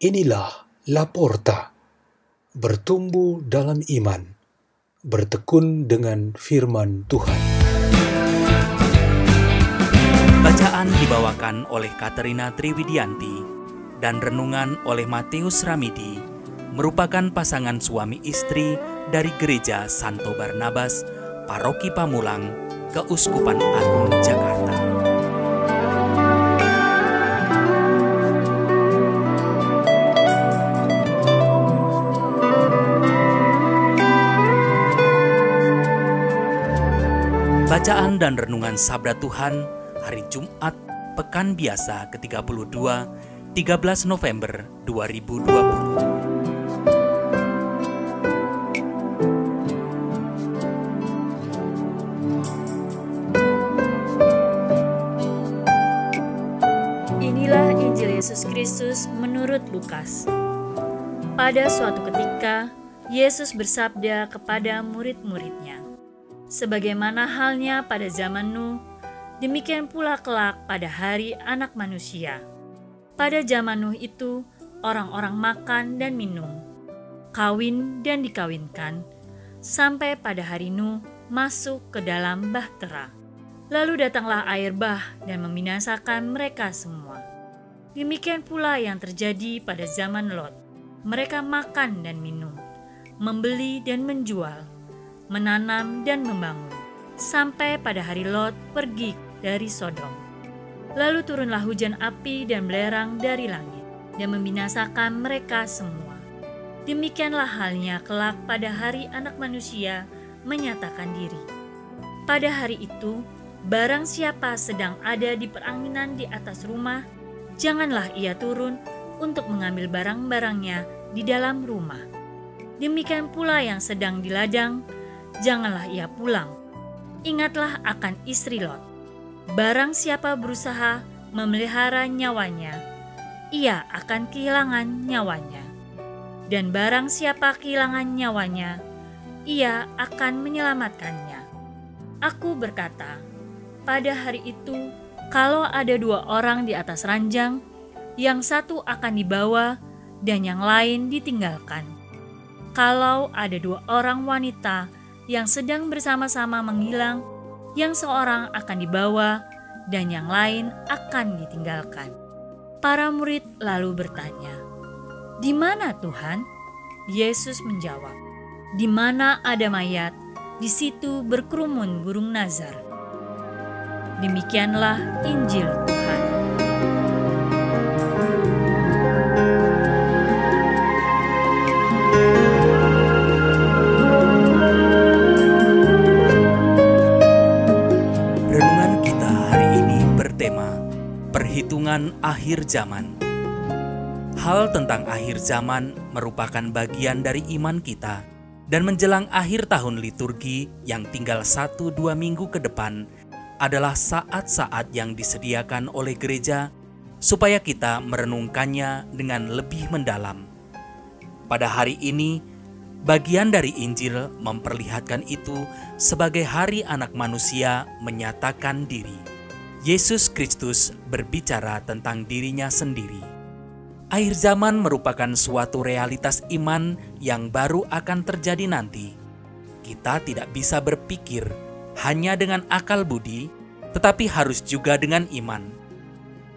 Inilah Laporta, bertumbuh dalam iman, bertekun dengan firman Tuhan. Bacaan dibawakan oleh Katerina Triwidianti dan renungan oleh Matius Ramidi merupakan pasangan suami istri dari Gereja Santo Barnabas, Paroki Pamulang, Keuskupan Agung Jakarta. Bacaan dan renungan Sabda Tuhan hari Jumat Pekan Biasa ke-32 13 November 2020 Inilah Injil Yesus Kristus menurut Lukas. Pada suatu ketika, Yesus bersabda kepada murid-muridnya, "Sebagaimana halnya pada zaman Nuh, demikian pula kelak pada hari Anak Manusia. Pada zaman Nuh itu, orang-orang makan dan minum, kawin dan dikawinkan, sampai pada hari Nuh masuk ke dalam bahtera. Lalu datanglah air bah dan membinasakan mereka semua. Demikian pula yang terjadi pada zaman Lot. Mereka makan dan minum, membeli dan menjual, menanam dan membangun, sampai pada hari Lot pergi dari Sodom. Lalu turunlah hujan api dan belerang dari langit, dan membinasakan mereka semua. Demikianlah halnya kelak pada hari anak manusia menyatakan diri. Pada hari itu, barang siapa sedang ada di peranginan di atas rumah, janganlah ia turun untuk mengambil barang-barangnya di dalam rumah. Demikian pula yang sedang di ladang, janganlah ia pulang. Ingatlah akan istri Lot. Barang siapa berusaha memelihara nyawanya, ia akan kehilangan nyawanya. Dan barang siapa kehilangan nyawanya, ia akan menyelamatkannya. Aku berkata, pada hari itu, kalau ada dua orang di atas ranjang, yang satu akan dibawa dan yang lain ditinggalkan. Kalau ada dua orang wanita yang sedang bersama-sama menghilang, yang seorang akan dibawa dan yang lain akan ditinggalkan. Para murid lalu bertanya, "Di mana Tuhan?" Yesus menjawab, "Di mana ada mayat, di situ berkerumun burung nazar." Demikianlah Injil Tuhan. Perhitungan Akhir Zaman. Hal tentang akhir zaman merupakan bagian dari iman kita dan menjelang akhir tahun liturgi yang tinggal satu dua minggu ke depan adalah saat-saat yang disediakan oleh gereja supaya kita merenungkannya dengan lebih mendalam. Pada hari ini, bagian dari Injil memperlihatkan itu sebagai hari anak manusia menyatakan diri. Yesus Kristus berbicara tentang dirinya sendiri. Akhir zaman merupakan suatu realitas iman yang baru akan terjadi nanti. Kita tidak bisa berpikir hanya dengan akal budi, tetapi harus juga dengan iman.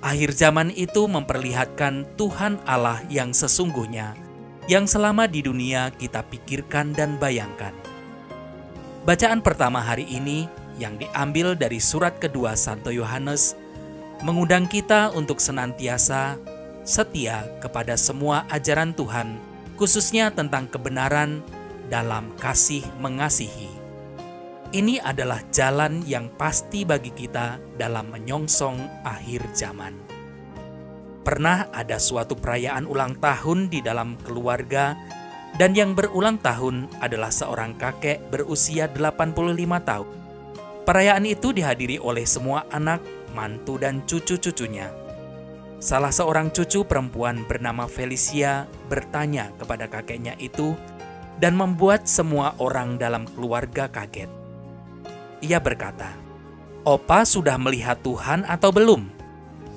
Akhir zaman itu memperlihatkan Tuhan Allah yang sesungguhnya, yang selama di dunia kita pikirkan dan bayangkan. Bacaan pertama hari ini yang diambil dari surat kedua Santo Yohanes mengundang kita untuk senantiasa setia kepada semua ajaran Tuhan, khususnya tentang kebenaran dalam kasih mengasihi. Ini adalah jalan yang pasti bagi kita dalam menyongsong akhir zaman. Pernah ada suatu perayaan ulang tahun di dalam keluarga dan yang berulang tahun adalah seorang kakek berusia 85 tahun. Perayaan itu dihadiri oleh semua anak, mantu, dan cucu-cucunya. Salah seorang cucu perempuan bernama Felicia bertanya kepada kakeknya itu dan membuat semua orang dalam keluarga kaget. Ia berkata, "Opa sudah melihat Tuhan atau belum?"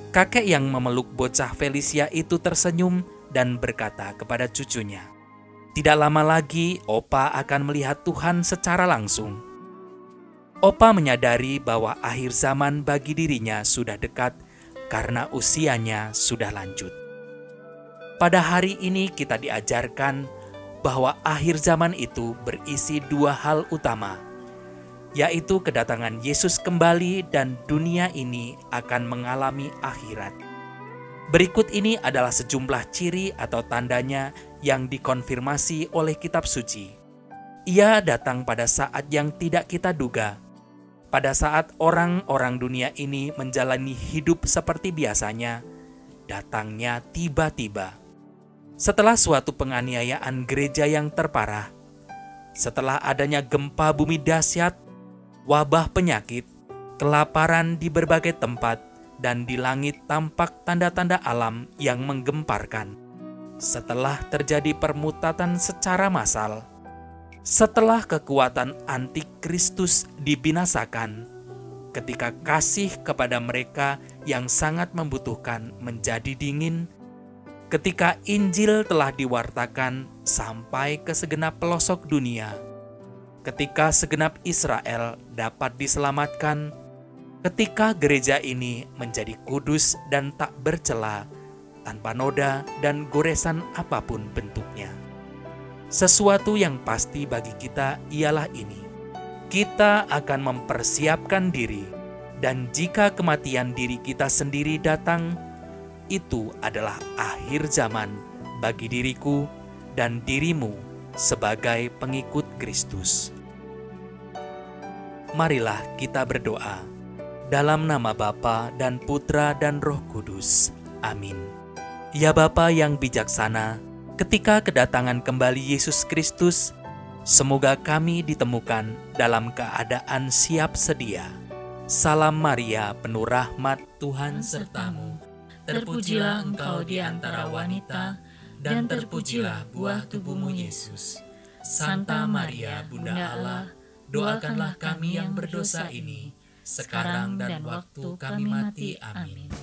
Kakek yang memeluk bocah Felicia itu tersenyum dan berkata kepada cucunya, "Tidak lama lagi Opa akan melihat Tuhan secara langsung." Opa menyadari bahwa akhir zaman bagi dirinya sudah dekat karena usianya sudah lanjut. Pada hari ini, kita diajarkan bahwa akhir zaman itu berisi dua hal utama, yaitu kedatangan Yesus kembali dan dunia ini akan mengalami akhirat. Berikut ini adalah sejumlah ciri atau tandanya yang dikonfirmasi oleh kitab suci. Ia datang pada saat yang tidak kita duga. Pada saat orang-orang dunia ini menjalani hidup seperti biasanya, datangnya tiba-tiba. Setelah suatu penganiayaan gereja yang terparah, setelah adanya gempa bumi dahsyat, wabah penyakit, kelaparan di berbagai tempat, dan di langit tampak tanda-tanda alam yang menggemparkan. Setelah terjadi permutatan secara massal, setelah kekuatan antikristus dibinasakan, ketika kasih kepada mereka yang sangat membutuhkan menjadi dingin, ketika Injil telah diwartakan sampai ke segenap pelosok dunia, ketika segenap Israel dapat diselamatkan ketika gereja ini menjadi kudus dan tak bercela, tanpa noda dan goresan apa pun bentuknya. Sesuatu yang pasti bagi kita ialah ini: kita akan mempersiapkan diri, dan jika kematian diri kita sendiri datang, itu adalah akhir zaman bagi diriku dan dirimu sebagai pengikut Kristus. Marilah kita berdoa dalam nama Bapa dan Putra dan Roh Kudus. Amin. Ya Bapa yang bijaksana, ketika kedatangan kembali Yesus Kristus, semoga kami ditemukan dalam keadaan siap sedia. Salam Maria, penuh rahmat Tuhan sertamu. Terpujilah engkau di antara wanita, dan terpujilah buah tubuhmu Yesus. Santa Maria, Bunda Allah, doakanlah kami yang berdosa ini, sekarang dan waktu kami mati. Amin.